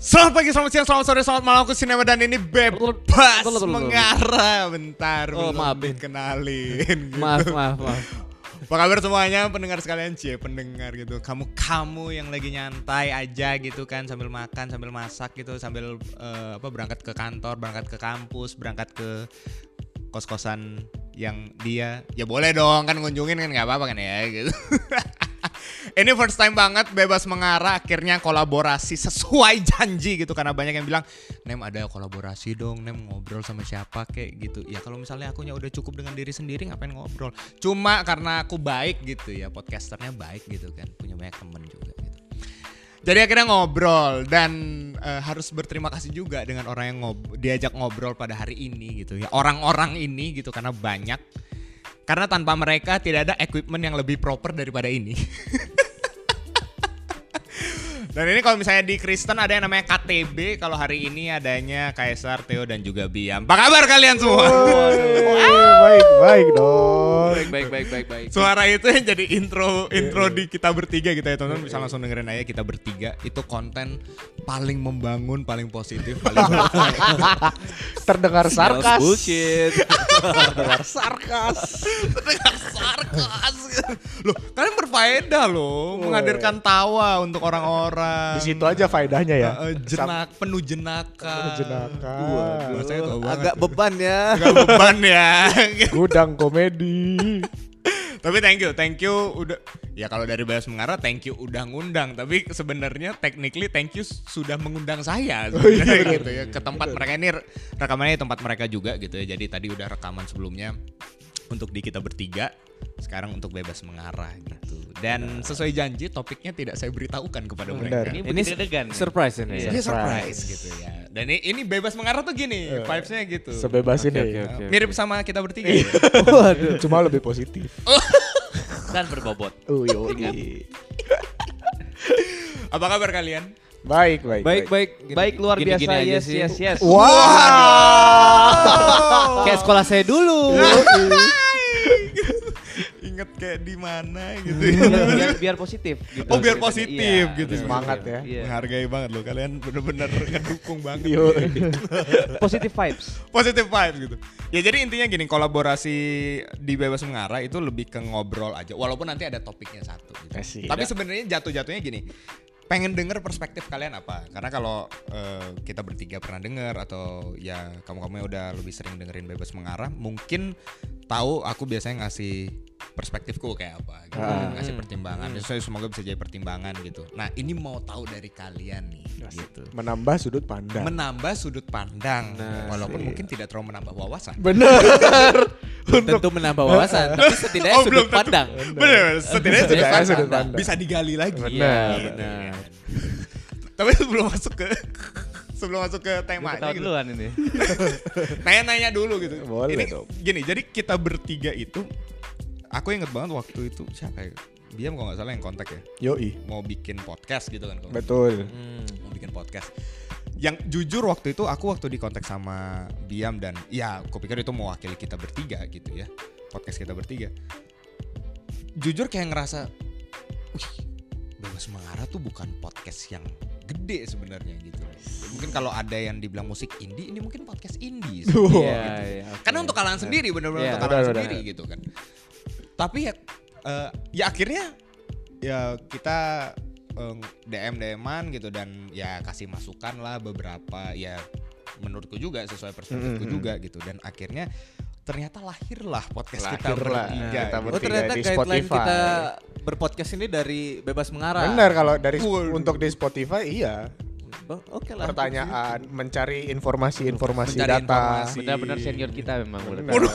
Selamat pagi, selamat siang, selamat sore, selamat malam. Aku Sinema dan ini bebas mengarah. Bentar, Oh, maaf, Ben. dikenalin. gitu. Maaf, maaf, maaf. Apa kabar semuanya pendengar sekalian cie pendengar gitu. Kamu kamu yang lagi nyantai aja gitu kan sambil makan, sambil masak gitu, sambil eh, apa berangkat ke kantor, berangkat ke kampus, berangkat ke kos-kosan yang dia ya boleh dong kan ngunjungin kan nggak apa-apa kan ya gitu. Ini first time banget bebas mengarah akhirnya kolaborasi sesuai janji gitu. Karena banyak yang bilang Nem ada kolaborasi dong Nem ngobrol sama siapa kayak gitu. Ya kalau misalnya akunya udah cukup dengan diri sendiri ngapain ngobrol? Cuma karena aku baik gitu ya podcasternya baik gitu kan punya banyak temen juga gitu. Jadi akhirnya ngobrol dan eh, harus berterima kasih juga dengan orang yang ngob diajak ngobrol pada hari ini gitu ya. Orang-orang ini gitu karena banyak. Karena tanpa mereka tidak ada equipment yang lebih proper daripada ini. Dan ini kalau misalnya di Kristen ada yang namanya KTB, kalau hari ini adanya Kaisar, Theo dan juga Biam. Apa kabar kalian semua? baik baik dong. Baik, baik, baik, baik, baik. Suara itu yang jadi intro intro di kita bertiga gitu ya teman-teman bisa langsung dengerin aja kita bertiga itu konten paling membangun, paling positif, paling Terdengar sarkas. Bullshit. Terdengar sarkas. terdengar sarkas. Loh, kalian berfaedah loh menghadirkan tawa untuk orang-orang. Di situ aja faedahnya ya. Eh, eh, jenak penuh jenaka. Penuh jenaka. Banget Agak beban ya. Agak beban ya. Gudang komedi. Tapi thank you, thank you udah ya kalau dari Bayas Mengarah thank you udah ngundang, tapi sebenarnya technically thank you sudah mengundang saya sebenarnya gitu ya ke tempat mereka ini rekamannya di tempat mereka juga gitu ya. Jadi tadi udah rekaman sebelumnya untuk di kita bertiga, sekarang untuk Bebas Mengarah gitu. Dan sesuai janji topiknya tidak saya beritahukan kepada mereka. Benar. Ini Ini degan. surprise ini. Ini ya. surprise gitu ya. Dan ini, ini bebas mengarah tuh gini, vibes-nya gitu. Sebebas Oke, ini. oke, oke. Mirip sama kita bertiga. ya. Waduh. Cuma lebih positif. Dan berbobot. Oh, yoi. Apa kabar kalian? Baik baik. Baik, baik. Gini- Baik luar gini-gini biasa. aja Yes, sih. yes, yes. Wow. Kayak sekolah saya dulu. Kayak di mana gitu. biar, ya. biar, biar positif gitu. Oh biar positif Iya, gitu. biar Semangat ya. Iya. Menghargai banget loh kalian bener-bener ngedukung banget. Yo. Positive vibes. Positive vibes gitu. Ya jadi intinya gini kolaborasi di Bebas Mengarah itu lebih ke ngobrol aja. Walaupun nanti ada topiknya satu. Gitu. Asik. Tapi sebenarnya jatuh-jatuhnya gini. Pengen denger perspektif kalian apa? Karena kalau eh, kita bertiga pernah denger atau ya kamu-kamu udah lebih sering dengerin Bebas Mengarah, mungkin tahu aku biasanya ngasih perspektifku kayak apa gitu. Ah. ngasih pertimbangan. So, semoga bisa jadi pertimbangan gitu. Nah, ini mau tahu dari kalian nih gitu. Menambah sudut pandang. Menambah sudut pandang Nah, walaupun sih. mungkin tidak terlalu menambah wawasan. Bener. Tentu menambah wawasan, tapi setidaknya Oh, sudut pandang. Bener, setidaknya sudut Setidaknya pandang. sudut pandang. Bisa digali lagi. Benar. Iya, Gitu, benar. kan. Tapi sebelum masuk ke sebelum masuk ke temanya ketawa gitu. duluan ini. Nanya-nanya dulu gitu. Boleh Ini dong. gini, jadi kita bertiga itu aku inget banget waktu itu siapa ya? Biam kalau nggak salah yang kontak ya. Yoi. Mau bikin podcast gitu kan. kalau- Betul. Hmm. mau bikin podcast. Yang jujur waktu itu aku waktu di kontak sama Biam dan ya aku pikir itu mewakili kita bertiga gitu ya. Podcast kita bertiga. Jujur kayak ngerasa wih, Bebas Mengarah tuh bukan podcast yang gede sebenarnya gitu. Mungkin kalau ada yang dibilang musik indie, ini mungkin podcast indie. Iya, gitu. iya, oke. Karena untuk kalangan sendiri benar-benar Iya, untuk kalangan sendiri gitu kan. Tapi ya eh, ya akhirnya ya kita eh, DM DM-an gitu dan ya kasih masukan lah beberapa ya menurutku juga sesuai perspektifku Mhm. juga gitu dan akhirnya ternyata lahirlah podcast kita Lahirlah. bertiga. Kita gitu. Oh ternyata di guideline Spotify. kita berpodcast ini dari bebas mengarah. Benar kalau dari Waduh. untuk di Spotify iya. Oh, Oke lah. Pertanyaan, mencari informasi-informasi Mencari data. informasi. Benar-benar senior kita memang. Benar. benar.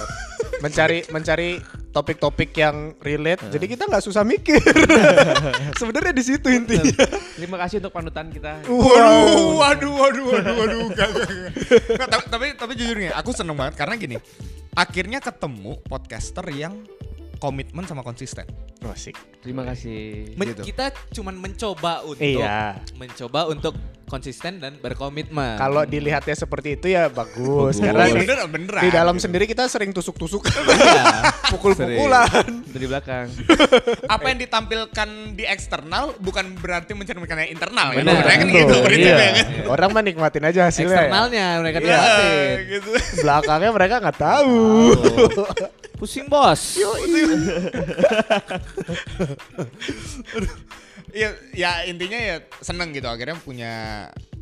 mencari mencari topik-topik yang relate. Jadi kita nggak susah mikir. Sebenarnya di situ intinya. Terima kasih untuk panutan kita. Waduh, waduh, waduh, waduh, waduh, enggak, enggak, enggak. Nggak, tapi, tapi, tapi jujur nih, aku seneng banget karena gini, akhirnya ketemu podcaster yang komitmen sama konsisten. Oh, Asik. Terima kasih. Men- Gitu. Kita cuman mencoba untuk Iya. mencoba untuk konsisten dan berkomitmen. Kalau dilihatnya seperti itu ya bagus. Bagus. Karena Iya di, bener beneran. di dalam sendiri kita sering tusuk-tusuk, Iya. pukul-pukulan. Dari belakang. apa yang ditampilkan di eksternal bukan berarti mencerminkan yang internal gitu. Benar. Sebenarnya kan Betul, gitu iya. kan. Orang mah nikmatin aja hasilnya. ya. Eksternalnya mereka Iya, nikmatin. gitu. Belakangnya mereka nggak tahu. Pusing bos. Iya, ya intinya ya seneng gitu akhirnya punya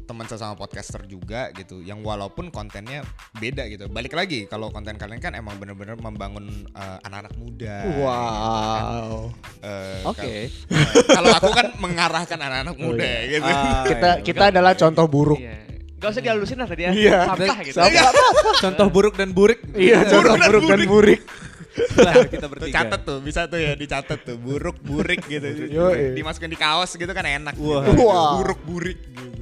teman sesama podcaster juga gitu yang walaupun kontennya beda gitu. Balik lagi kalau konten kalian kan emang bener-bener membangun eh, anak-anak muda. Wow. Eh, Oke. kal- Kalau aku kan mengarahkan anak-anak muda gitu. Ah, Kita iya. kita adalah contoh buruk. Iya. Gak usah dihalusin lah tadi ya. Iya. Sampah gitu. Sampah. Contoh buruk dan burik. Iya, contoh dan buruk dan burik. Lah, kita Tuh, bertiga. catet tuh, bisa tuh ya dicatat tuh, buruk burik gitu. Yoi. Dimasukin di kaos gitu kan enak. Wah. gitu. Wah. Buruk burik gitu.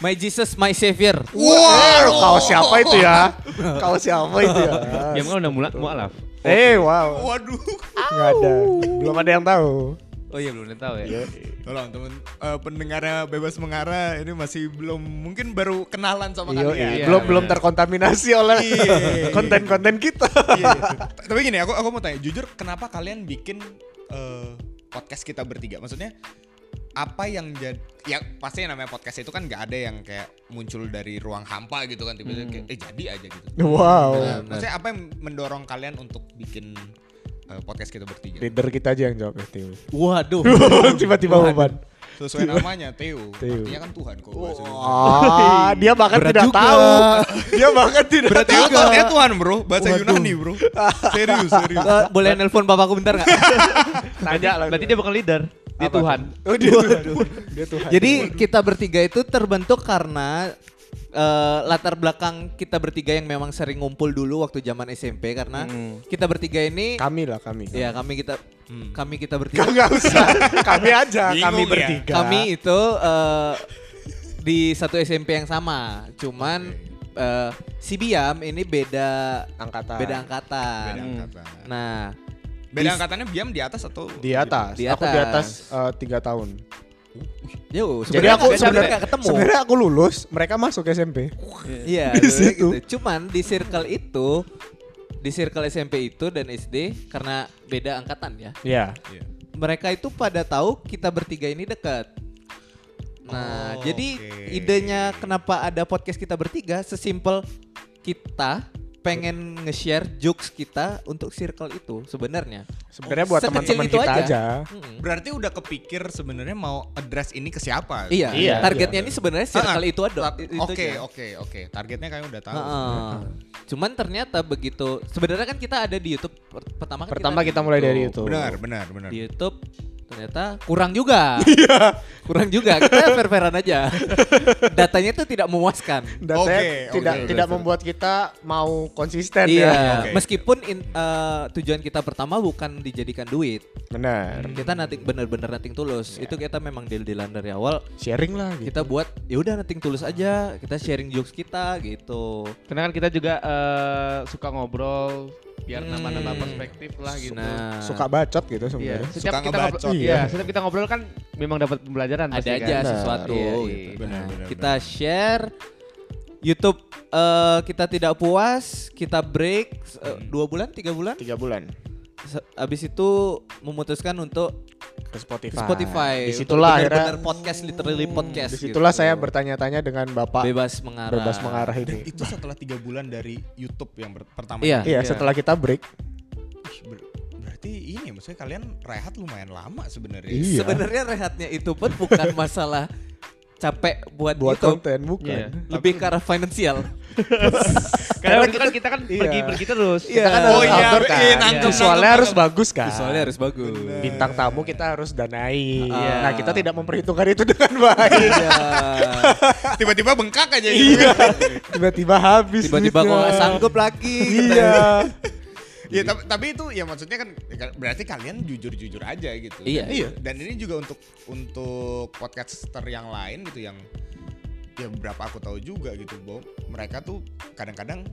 My Jesus, my Savior. Wow, kaos siapa itu ya? Kaos siapa itu ya? Ya kan udah mulai mualaf. Eh, wow. Waduh. Nggak ada. Belum ada yang tahu. Oh iya belum tahu ya. Tolong temen eh, pendengarnya bebas mengarah ini masih belum mungkin baru kenalan sama Iya, kalian. iya. belum belum terkontaminasi oleh Iya. konten-konten kita. Iya. Tapi gini aku aku mau tanya jujur kenapa kalian bikin eh, podcast kita bertiga? Maksudnya apa yang jadi ya pasti yang namanya podcast itu kan nggak ada yang kayak muncul dari ruang hampa gitu kan tiba-tiba kayak eh jadi aja gitu. Wow. Benar. Maksudnya apa yang mendorong kalian untuk bikin eh, podcast kita bertiga? Leader kita aja yang jawab ya, Tio. Waduh. Tiba-tiba beban. Sesuai namanya Theo. Theo. Artinya kan Tuhan kok Indonesia. Ah, dia bahkan Berat tidak juga. tahu. Dia bahkan tidak Berat tahu. Juga. tuh artinya Tuhan bro, bahasa Yunani bro. Serius, serius. Eh, boleh nelpon bapakku bentar nggak? Tanya lah. Berarti dia bukan leader. Dia Apa Tuhan. Oh, dia Tuhan. Dia Tuhan. Jadi kita bertiga itu terbentuk karena eh, latar belakang kita bertiga yang memang sering ngumpul dulu waktu zaman SMP karena Hmm. kita bertiga ini kami lah kami. ya kami kita Hmm. kami kita bertiga Enggak usah. Kami aja, Bingung kami ya. bertiga. kami itu eh, di satu SMP yang sama cuman eh, si Biam ini beda angkatan. beda angkatan Beda Hmm. angkatan. nah Beda Di- angkatannya Biam di atas atau Di atas. Di Aku di atas atas. eh, tiga tahun. Yo Jadi sebenarnya aku sebenarnya ketemu Sebenarnya aku lulus, mereka masuk SMP. Iya, Di sebenarnya situ. gitu. Cuman di circle itu, di circle SMP itu dan SD karena beda angkatan ya. Iya. Iya. Mereka itu pada tahu kita bertiga ini dekat. Nah, Oh, jadi oke. idenya kenapa ada podcast kita bertiga sesimpel kita pengen nge-share jokes kita untuk circle itu sebenarnya. Sebenarnya buat teman-teman kita aja. aja. Berarti udah kepikir sebenarnya mau address ini ke siapa? Iya, Iya. targetnya ini sebenarnya circle Ah, itu ada. ah, itu Oke, aja. oke, oke. Targetnya kayaknya udah tahu. Heeh. Cuman ternyata begitu sebenarnya kan kita ada di YouTube per- pertama kan Pertama ada kita mulai dari YouTube. Benar, benar, benar. Di YouTube ternyata kurang juga. kurang juga. Kita fair-fairan aja. Datanya itu tidak memuaskan. Datanya Oke, tidak oke. tidak membuat kita mau konsisten Iya, ya. Oke. meskipun in- eh, tujuan kita pertama bukan dijadikan duit. Benar. Kita nanti bener-bener nating tulus. Itu kita memang deal-dealan dari awal. Sharing lah gitu. Kita buat ya udah nating tulus aja. Kita sharing jokes kita gitu. Karena kan kita juga eh, suka ngobrol biar Hmm. nambah-nambah perspektif lah gitu. Nah, Suka bacot gitu Iya, sebenarnya. setiap Suka kita ngobrol, Iya. iya, setiap kita ngobrol kan memang dapat pembelajaran ada pasti aja kan. Sesuatu Iya, gitu. iya. Benar, Nah, benar, kita share YouTube eh, kita tidak puas, kita break eh, dua bulan, tiga bulan. Tiga bulan Se- Abis itu memutuskan untuk ke Spotify. Spotify. Di situlah untuk akhirnya. podcast, literally podcast. Di situlah gitu. saya bertanya-tanya dengan bapak bebas mengarah. bebas mengarah Dan ini. itu setelah tiga bulan dari YouTube yang pertama. Iya. Iya, Iya. setelah kita break. Ber- berarti ini ya, maksudnya kalian rehat lumayan lama sebenarnya. Iya. Sebenarnya rehatnya itu pun bukan masalah capek buat, Buat itu, konten bukan. Iya. lebih ke arah finansial. Karena itu kan kita kan Iya. pergi-pergi terus. Iya. Kita kan Oh harus iya, outdoor kan. iya, nangkep, Visualnya nangkep, harus nangkep. bagus kan. Visualnya harus bagus. Bintang tamu kita harus danai. Iya. Nah, kita tidak memperhitungkan itu dengan baik. Iya. Tiba-tiba bengkak aja gitu. Iya. Tiba-tiba habis. Tiba-tiba kok sanggup lagi. gitu. Iya. Iya, tapi, tapi itu ya maksudnya kan berarti kalian jujur-jujur aja gitu. Iya. Dan, Dan ini juga untuk untuk podcaster yang lain gitu yang ya beberapa aku tahu juga gitu bahwa mereka tuh kadang-kadang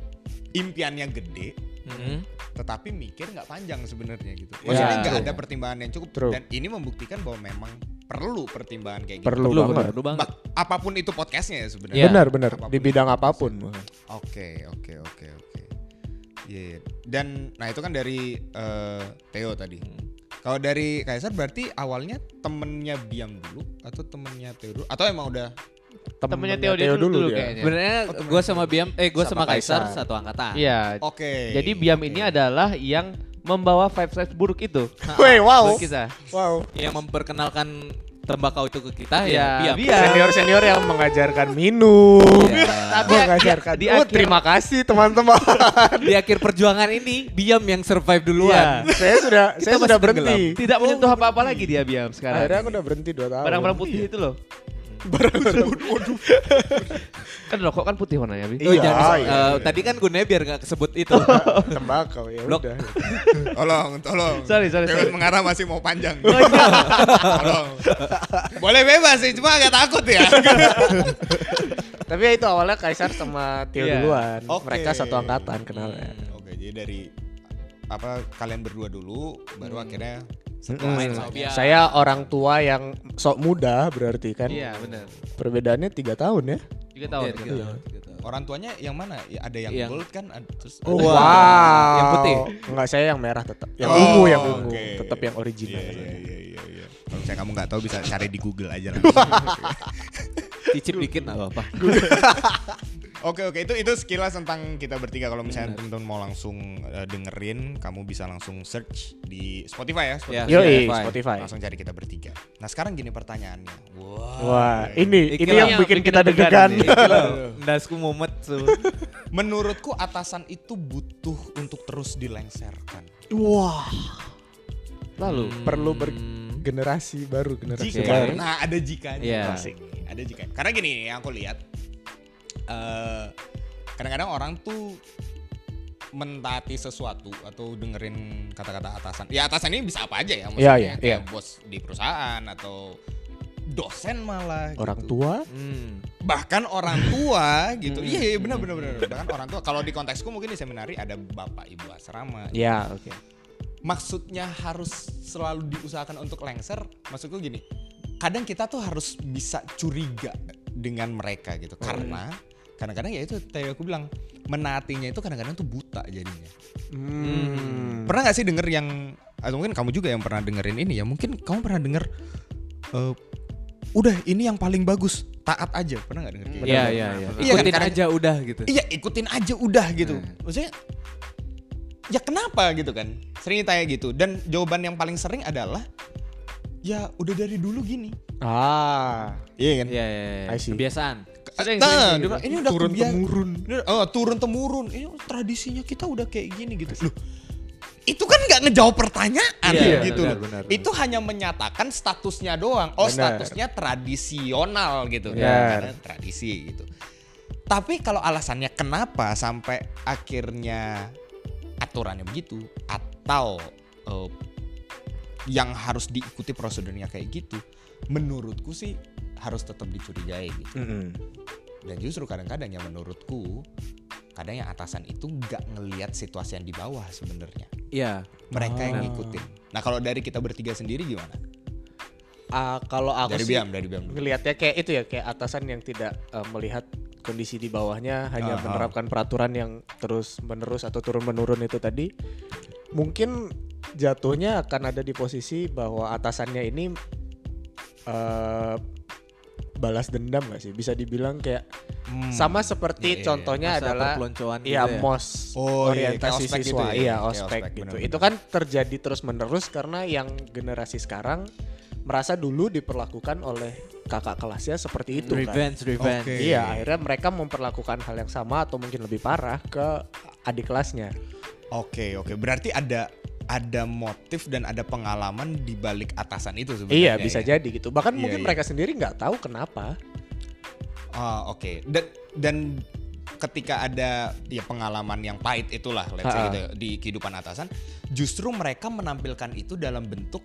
impiannya gede Mhm. tetapi mikir nggak panjang sebenarnya gitu. Maksudnya Ya. nggak True. ada pertimbangan yang cukup True. dan ini membuktikan bahwa memang perlu pertimbangan kayak gitu. Perlu, Perlu, banget. perlu banget. Apa pun itu podcastnya ya sebenarnya. Iya. Benar benar Apa pun di bidang apa pun. Oke, oke, oke, oke. Iya, iya. Dan nah itu kan dari eh, Theo tadi. Kalau dari Kaisar berarti awalnya temennya Biam dulu atau temennya Theo dulu atau emang udah Temennya Theo dia dulu, dulu kayaknya. Sebenarnya gue sama Biam, eh gue sama, Sama Kaisar, Kaisar. satu angkatan. Iya. oke. Jadi Biam oke. ini adalah yang membawa vibes vibes buruk itu. Wow. Kita. Wow. Yang memperkenalkan tembakau itu ke kita Iya, ya Biam. Biam. Senior-senior yang mengajarkan minum. Iya. Tapi mengajarkan. di oh, akhir- terima kasih teman-teman. Di akhir perjuangan ini Biam yang survive duluan. Iya. saya sudah Kita saya sudah berhenti. Tidak menyentuh apa-apa lagi dia Biam sekarang. Akhirnya aku udah berhenti 2 tahun. Barang-barang putih itu loh. Kan rokok kan putih warnanya, Bi. Iya, Oh, jangan- iya, eh, iya. Tadi kan gunanya biar nggak kesebut itu. tembakau ya Blok. udah. Tolong, tolong. Sorry, sorry, mengarah masih mau panjang. Oh, iya. tolong. Boleh bebas sih, cuma agak takut ya. Tapi ya itu awalnya Kaisar sama Tio Iya. duluan. Oke. Mereka satu angkatan kenalnya. Oke, jadi dari apa kalian berdua dulu baru akhirnya Mm-mm. Main sama Biam. Saya orang tua yang sok muda berarti kan. Iya, benar. Perbedaannya tiga tahun ya. Tiga tahun. Iya, tiga tahun. tahun, tiga tahun. orang tuanya yang mana? Ya, ada yang Yang- gold kan, ada, terus Oh, ada- wow. Yang putih? Enggak, saya yang merah tetap. Yang Oh, ungu, yang ungu. oke. Tetap yang original. Iya, iya, iya, iya, iya. Kalau saya kamu nggak tahu bisa cari di Google aja. Cicip dikit nggak apa-apa. Oke oke itu itu sekilas tentang kita bertiga kalau misalnya teman-teman mau langsung eh, dengerin kamu bisa langsung search di Spotify ya Spotify. Ya, Yoi, Spotify. Spotify. langsung cari kita bertiga. Nah sekarang gini pertanyaannya. Wah. Wah, ini ini yang yang bikin bikin kita deg-degan. Dasku mumet tuh. Menurutku atasan itu butuh untuk terus dilengserkan. Wah, Lalu. perlu Hmm. bergenerasi baru, generasi Jika, baru. nah ada jikanya. Iya. Asik. Ada jika. Karena gini yang aku lihat, eh kadang-kadang orang tuh mentaati sesuatu atau dengerin kata-kata atasan. Ya atasan ini bisa apa aja ya, maksudnya iya, kayak iya. bos di perusahaan atau dosen malah. Orang gitu. tua Hmm. bahkan orang tua gitu. Hmm. Iya iya benar benar benar. Bahkan orang tua. Kalau di konteksku mungkin di seminari ada bapak ibu asrama. Ya, oke. maksudnya harus selalu diusahakan untuk lengser maksudku gini kadang kita tuh harus bisa curiga dengan mereka gitu karena kadang-kadang ya itu tadi aku bilang menaatinya itu kadang-kadang tuh buta jadinya Hmm. pernah nggak sih denger yang atau mungkin kamu juga yang pernah dengerin ini ya mungkin kamu pernah denger eh, udah ini yang paling bagus taat aja pernah nggak denger kayak gitu? Iya, iya, iya. Iya kan, Ikutin kadang- aja udah gitu. Iya ikutin aja udah gitu. Hmm. Maksudnya ya kenapa gitu kan? Sering ditanya gitu dan jawaban yang paling sering adalah ya udah dari dulu gini. Ah, Iya kan? Iya, iya, iya. I see. Kebiasaan. Sering, Nah, sering, sering. dia bilang, ini udah turun kebiasaan. temurun. Oh, turun temurun. Ini tradisinya kita udah kayak gini gitu. Loh, itu kan nggak ngejawab pertanyaan Iya, gitu benar, loh. benar, benar. Itu hanya menyatakan statusnya doang. Oh, Benar. statusnya tradisional gitu. Benar. Karena tradisi gitu. Tapi kalau alasannya kenapa sampai akhirnya aturannya begitu atau eh, yang harus diikuti prosedurnya kayak gitu, menurutku sih harus tetap dicurigai gitu. Mm-mm. Dan justru kadang-kadang yang menurutku kadang yang atasan itu nggak ngelihat situasi yang di bawah sebenarnya. Iya. Mereka yang Ah. ngikutin. Nah kalau dari kita bertiga sendiri gimana? Ah, kalau aku dari sih Biam, dari Biam. dulu. ngelihatnya kayak itu ya, kayak atasan yang tidak eh, melihat kondisi di bawahnya, hanya Aha. menerapkan peraturan yang terus menerus atau turun menurun itu tadi. Mungkin jatuhnya akan ada di posisi bahwa atasannya ini eh balas dendam gak sih? Bisa dibilang kayak Hmm. sama seperti Iya, iya. contohnya Masa adalah perpeloncoan gitu Iya, ya. MOS Oh, iya, orientasi kayak ospek gitu siswa. ya, Iya, ospek ospek, gitu. benar-benar. Itu kan terjadi terus-menerus karena yang generasi sekarang merasa dulu diperlakukan oleh kakak kelasnya seperti itu kan. Revenge, revenge. Oke. Iya, akhirnya mereka memperlakukan hal yang sama atau mungkin lebih parah ke adik kelasnya. Oke oke. Berarti ada ada motif dan ada pengalaman di balik atasan itu sebenarnya. Iya, bisa ya? jadi gitu. Bahkan Iya, mungkin iya. mereka sendiri nggak tahu kenapa. Ah, oke. Dan dan ketika ada ya pengalaman yang pahit itulah let's say gitu, di kehidupan atasan, justru mereka menampilkan itu dalam bentuk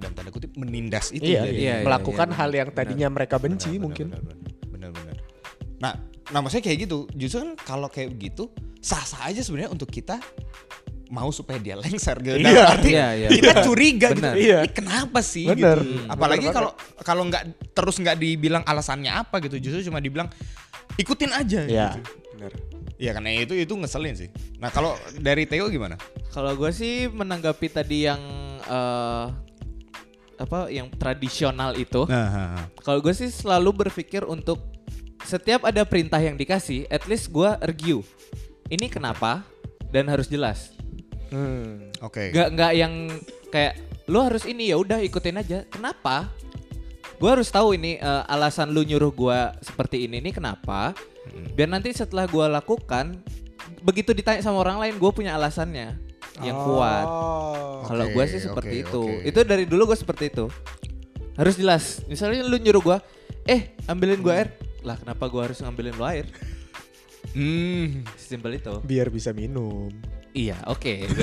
dan tanda kutip menindas itu Iya, jadi. iya, iya. melakukan benar, hal yang tadinya mereka benci Benar, mungkin. benar, benar, benar, benar. Nah, nah maksudnya kayak gitu. Justru kan kalau kayak begitu sah-sah aja sebenarnya untuk kita mau supaya dia lengser gitu. Iya. Arti Iya, iya. kita curiga gitu. Benar. Iya. Ini kenapa sih gitu. Hmm. Apalagi Benar kalau kalau nggak terus nggak dibilang alasannya apa gitu, justru cuma dibilang ikutin aja Iya. gitu. Benar. Ya karena itu itu ngeselin sih. Nah, kalau dari Theo gimana? Kalau gue sih menanggapi tadi yang eh, apa yang tradisional itu, Nah, kalau gue sih selalu berpikir untuk setiap ada perintah yang dikasih, at least gue argue. Ini kenapa dan harus jelas. Hmm. oke. Nggak nggak yang kayak lu harus ini ya udah ikutin aja. Kenapa? Gue harus tahu ini eh, alasan lu nyuruh gue seperti ini ini kenapa. Biar nanti setelah gue lakukan, begitu ditanya sama orang lain, gue punya alasannya yang kuat. Oh. Kalau Oke, gue sih seperti oke, itu. oke. Itu dari dulu gue seperti itu. Harus jelas. Misalnya lu nyuruh gue, eh ambilin gue air. Lah kenapa gue harus ngambilin lu air? Hmm. Simpel itu. Biar bisa minum. Iya, oke. Gitu.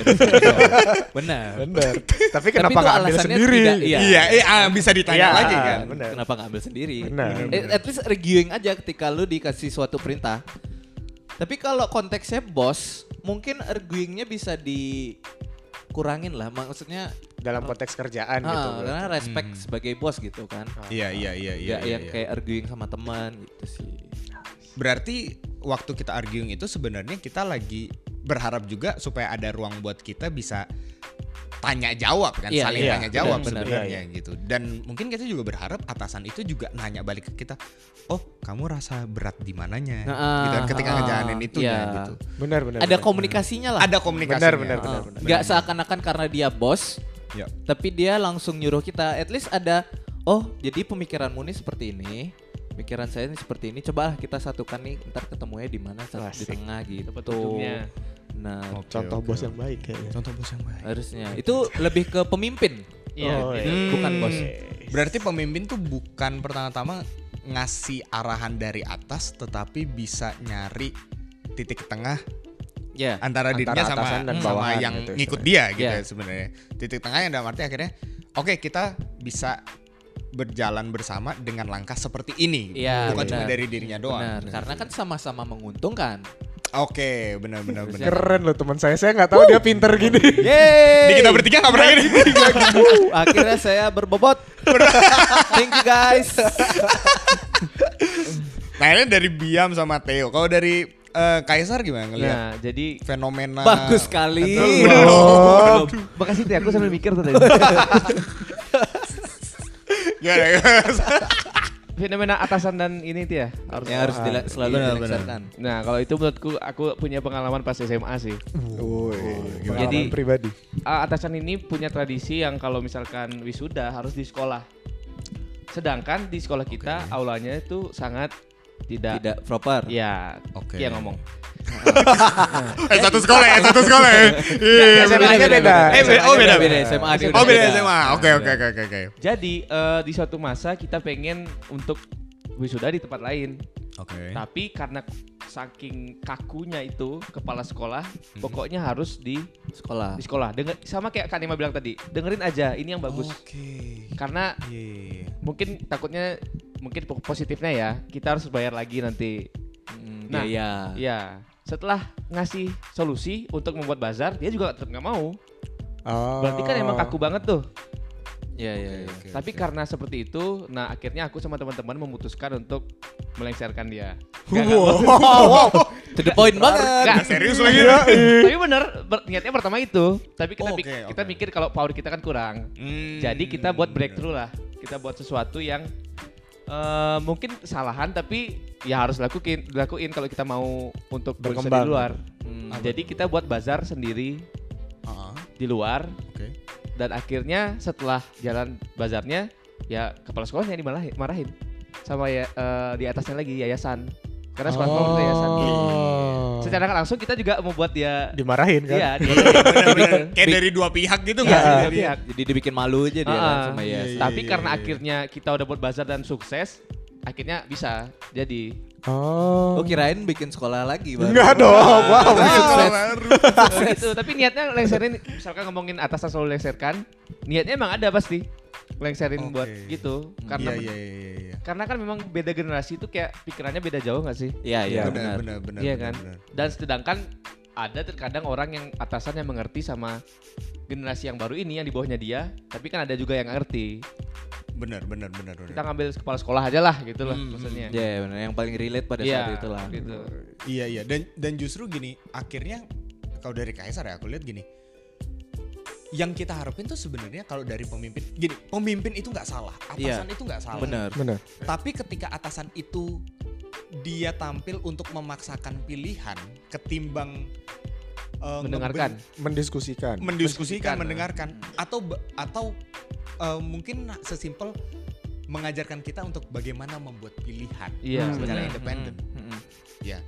Benar. Benar. Tapi kenapa nggak ambil sendiri? tidak- iya. Iya, eh, ah, bisa ditanya Iya, lagi kan. Benar. Kenapa nggak ambil sendiri? Benar. Eh, at least arguing aja ketika lu dikasih suatu perintah. Tapi kalau konteksnya bos, mungkin arguingnya bisa dikurangin lah. Maksudnya Dalam konteks kerjaan ah, gitu. karena respect Hmm. sebagai bos gitu kan. Iya, iya, iya, iya. Nggak iya, yang iya. kayak arguing sama teman gitu sih. Berarti waktu kita arguing itu sebenarnya kita lagi berharap juga supaya ada ruang buat kita bisa tanya jawab kan, Iya, saling iya, tanya jawab benar, benar. sebenarnya Iya, gitu. Dan mungkin kita juga berharap atasan itu juga nanya balik ke kita, "Oh, kamu rasa berat di mananya?" Nah, gitu kan ketika ah, ngejalanin itu iya. gitu. Benar, benar. Ada benar. komunikasinya lah. Ada komunikasi. Benar, benar, Ah, benar, benar. Nggak seakan-akan karena dia bos, Ya. tapi dia langsung nyuruh kita. At least ada, oh jadi pemikiranmu ini seperti ini, pemikiran saya ini seperti ini. Coba kita satukan nih, ntar ketemunya di mana? Di tengah gitu. Dapat Nah, Oke, Contoh oke, bos yang baik kayaknya. Contoh bos yang baik. harusnya itu lebih ke pemimpin. Iya. Oh, iya. bukan bos. Berarti pemimpin tuh bukan pertama-tama ngasih arahan dari atas tetapi bisa nyari titik tengah Ya. antara, Antara dirinya sama atasan dan sama bawahan yang gitu ngikut dia gitu Iya. ya sebenarnya. Titik tengah yang dalam arti akhirnya oke kita bisa berjalan bersama dengan langkah seperti ini. Iya, Bukan cuma benar. dari dirinya doang. Benar, karena kan sama-sama menguntungkan. Oke, benar benar benar. Keren loh teman saya. Saya nggak tahu dia pinter gini. Yeay. Di kita bertiga nggak pernah gini. Uh, akhirnya saya berbobot. Thank you guys. nah ini dari Biam sama Theo. Kalau dari eh, Kaisar gimana ngelihat Nah, jadi fenomena Bagus sekali. Belum. makasih tuh aku sambil mikir tuh tadi. Gimana? Fenomena atasan dan ini tuh ya. Harus Yang harus dila- selalu Benar, dilaksanakan. Nah, kalau itu menurutku aku punya pengalaman pas SMA sih. Woi, Jadi- Jadi pribadi. Atasan ini punya tradisi yang kalau misalkan wisuda harus di sekolah. Sedangkan di sekolah kita aulanya itu sangat tidak, Tidak proper. ya Oke. ya ngomong. Eh satu sekolah ya, satu sekolah ya. Iya, SMA-nya beda. Eh, beda. Oh, beda. beda. SMA Oh beda SMA. Oke oke oke oke oke. Jadi eh, di suatu masa kita pengen untuk wisuda di tempat lain. Oke. Tapi karena saking kakunya itu kepala sekolah, Hmm. pokoknya harus di Sekolah. di sekolah. Denger, sama kayak Kak Nima bilang tadi, dengerin aja ini yang bagus. Oke. Karena Iya, iya, iya. mungkin takutnya mungkin po- positifnya ya, kita harus bayar lagi nanti. Hmm, Nah, biaya. Ya, setelah ngasih solusi untuk membuat bazar, dia juga tetap nggak mau. Oh. Berarti kan emang kaku banget tuh. Iya, iya, iya. Oke, Tapi oke. karena seperti itu, nah akhirnya aku sama teman-teman memutuskan untuk melengsarkan dia. Wow. To the point banget. Nggak, Serius lagi. tapi bener, ber- niatnya pertama itu. Tapi kita Oh, pik- oke, kita mikir kalau power kita kan kurang. Hmm. Jadi kita buat breakthrough lah. Kita buat sesuatu yang eh, mungkin kesalahan tapi ya harus lakuin dilakuin kalau kita mau untuk berusaha di Berkembang. luar. Hmm, Jadi kita buat bazar sendiri Ah, di luar Oke. dan akhirnya setelah jalan bazarnya ya kepala sekolahnya yang dimarahin marahin sama ya eh, di atasnya lagi yayasan karena sekolah sekolah itu yayasan Oh. secara langsung kita juga mau buat dia dimarahin kan? iya dia Bener-bener Kayak dari dua pihak gitu Iya, dari Jadi- pihak. Jadi dibikin malu aja dia kan ah. sama Iya, ya. iya. tapi karena iya. akhirnya kita udah buat bazar dan sukses akhirnya bisa jadi Oh. Oh kirain bikin sekolah lagi baru. Enggak dong. Wow. Sukses. Oh, gitu tapi niatnya lengserin misalkan ngomongin atasan selalu lengserkan niatnya emang ada pasti lengserin Oke. buat gitu karena Iya iya iya iya. karena kan memang beda generasi itu kayak pikirannya beda jauh nggak sih Iya, iya Iya, benar. Benar benar benar. Iya kan? benar. dan sedangkan ada terkadang orang yang atasan yang mengerti sama generasi yang baru ini yang di bawahnya dia, tapi kan ada juga yang ngerti. Bener bener bener bener. Kita ngambil kepala sekolah aja lah gitu lah Hmm, maksudnya. Ya benar yang paling relate pada Iya, saat itu lah. gitu. Iya iya dan dan justru gini akhirnya kalau dari Kaisar ya aku lihat gini yang kita harapin tuh sebenarnya kalau dari pemimpin gini pemimpin itu nggak salah Iya. atasan itu nggak salah Benar. Benar. tapi ketika atasan itu dia tampil untuk memaksakan pilihan ketimbang eh, Mendengarkan. Mendiskusikan. mendiskusikan Mendiskusikan, mendengarkan atau atau eh, mungkin sesimpel mengajarkan kita untuk bagaimana membuat pilihan Iya, secara benar. independen Mm, mm, ya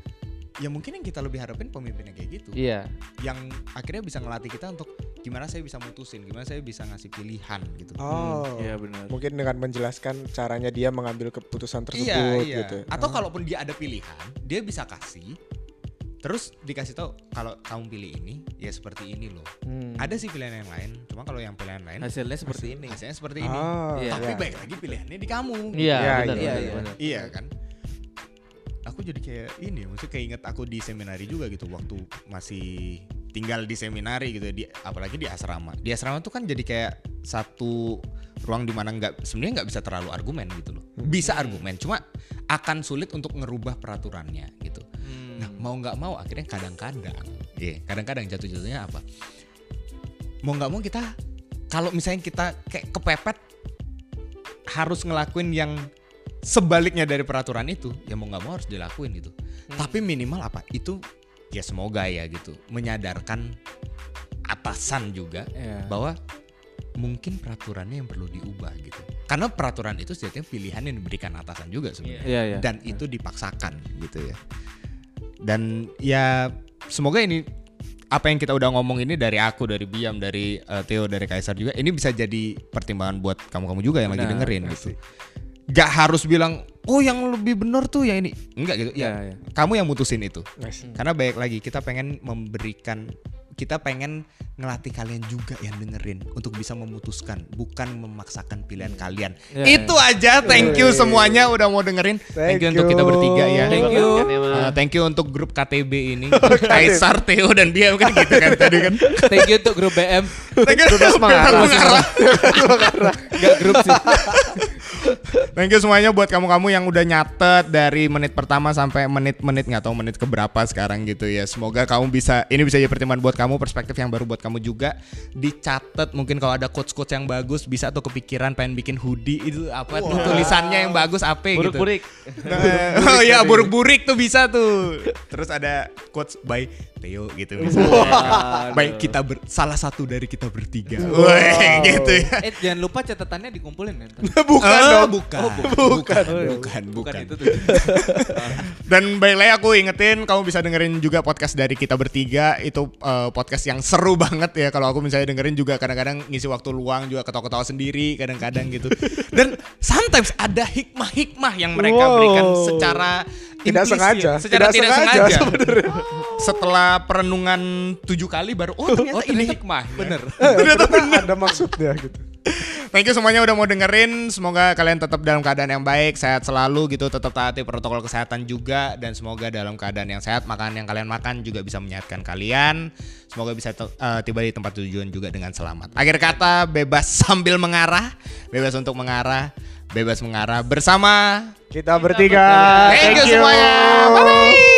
ya mungkin yang kita lebih harapin pemimpinnya kayak gitu Iya. yang akhirnya bisa ngelatih kita untuk gimana saya bisa mutusin, gimana saya bisa ngasih pilihan gitu. Oh. Iya benar. Mungkin dengan menjelaskan caranya dia mengambil keputusan tersebut iya, iya. gitu. Atau Oh. kalaupun dia ada pilihan, dia bisa kasih terus dikasih tahu kalau kamu pilih ini ya seperti ini loh. Hmm. Ada sih pilihan yang lain, cuma kalau yang pilihan lain Hasilnya seperti ini. hasilnya seperti ini. Oh, Iya. Tapi iya. baik lagi pilihannya di kamu. Iya, Iya, benar, iya, benar, iya. benar. Iya kan? Aku jadi kayak ini, maksudnya kayak inget aku di seminari juga gitu waktu masih tinggal di seminari gitu di apalagi di asrama. Di asrama tuh kan jadi kayak satu ruang di mana nggak sebenarnya nggak bisa terlalu argumen gitu loh. Bisa argumen, cuma akan sulit untuk ngerubah peraturannya gitu. Hmm. Nah, mau nggak mau akhirnya kadang-kadang, iya, kadang-kadang jatuh-jatuhnya apa? Mau nggak mau kita kalau misalnya kita kayak kepepet harus ngelakuin yang sebaliknya dari peraturan itu, ya mau nggak mau harus dilakuin gitu. Tapi minimal apa? Itu ya semoga ya gitu menyadarkan atasan juga Iya. bahwa mungkin peraturannya yang perlu diubah gitu. Karena peraturan itu sejatinya pilihan yang diberikan atasan juga sebenarnya Iya iya. dan itu dipaksakan gitu ya. Dan ya semoga ini apa yang kita udah ngomong ini dari aku, dari Biam, dari eh, Theo, dari Kaisar juga ini bisa jadi pertimbangan buat kamu-kamu juga yang lagi Benar, dengerin benar gitu. Gak harus bilang, oh yang lebih benar tuh yang ini. Enggak gitu. Iya, Ya, iya. kamu yang mutusin itu. Nice. Karena baik lagi kita pengen memberikan kita pengen ngelatih kalian juga yang dengerin untuk bisa memutuskan bukan memaksakan pilihan kalian. Iya, itu aja. Thank you semuanya udah mau dengerin. Thank, you Thank untuk kita you. bertiga ya. Thank you. Uh, thank you untuk grup KTB ini. Kaisar, Theo dan dia kan gitu kan tadi kan. Thank you untuk grup BM. Thank you mengarah. Enggak grup sih. Thank you semuanya buat kamu-kamu yang udah nyatet dari menit pertama sampai menit-menit nggak tahu menit keberapa sekarang gitu ya. Semoga kamu bisa ini bisa jadi pertimbangan buat kamu, perspektif yang baru buat kamu juga. Dicatat mungkin kalau ada quotes-quotes yang bagus bisa tuh kepikiran pengen bikin hoodie itu apa tuh tulisannya yang bagus apa gitu. Buruk-burik. Nah, oh iya buruk-burik tuh bisa tuh. Terus ada quotes by Theo gitu bisa. Waduh. Baik kita ber, salah satu dari kita bertiga. Wah, gitu ya. Eh jangan lupa catatannya dikumpulin ya. bukan Eh, dong. Bukan. Oh, bukan. bukan. Bukan, bukan. itu tuh. Dan baik lagi aku ingetin kamu bisa dengerin juga podcast dari kita bertiga itu eh, podcast yang seru banget ya kalau aku misalnya dengerin juga kadang-kadang ngisi waktu luang juga ketawa-ketawa sendiri kadang-kadang gitu. Dan sometimes ada hikmah-hikmah yang mereka Wow. berikan secara Tidak implisit, sengaja. secara Tidak tidak, sengaja sengaja. sebenarnya. Setelah perenungan tujuh kali baru oh ternyata, ini hikmah. Bener. Ternyata ada maksudnya gitu. Thank you semuanya udah mau dengerin. Semoga kalian tetap dalam keadaan yang baik, sehat selalu gitu, tetap taati protokol kesehatan juga dan semoga dalam keadaan yang sehat, makanan yang kalian makan juga bisa menyehatkan kalian. Semoga bisa eh, tiba di tempat tujuan juga dengan selamat. Akhir kata, bebas sambil mengarah, bebas untuk mengarah, bebas mengarah bersama. Kita bertiga. Thank you semuanya. Bye bye.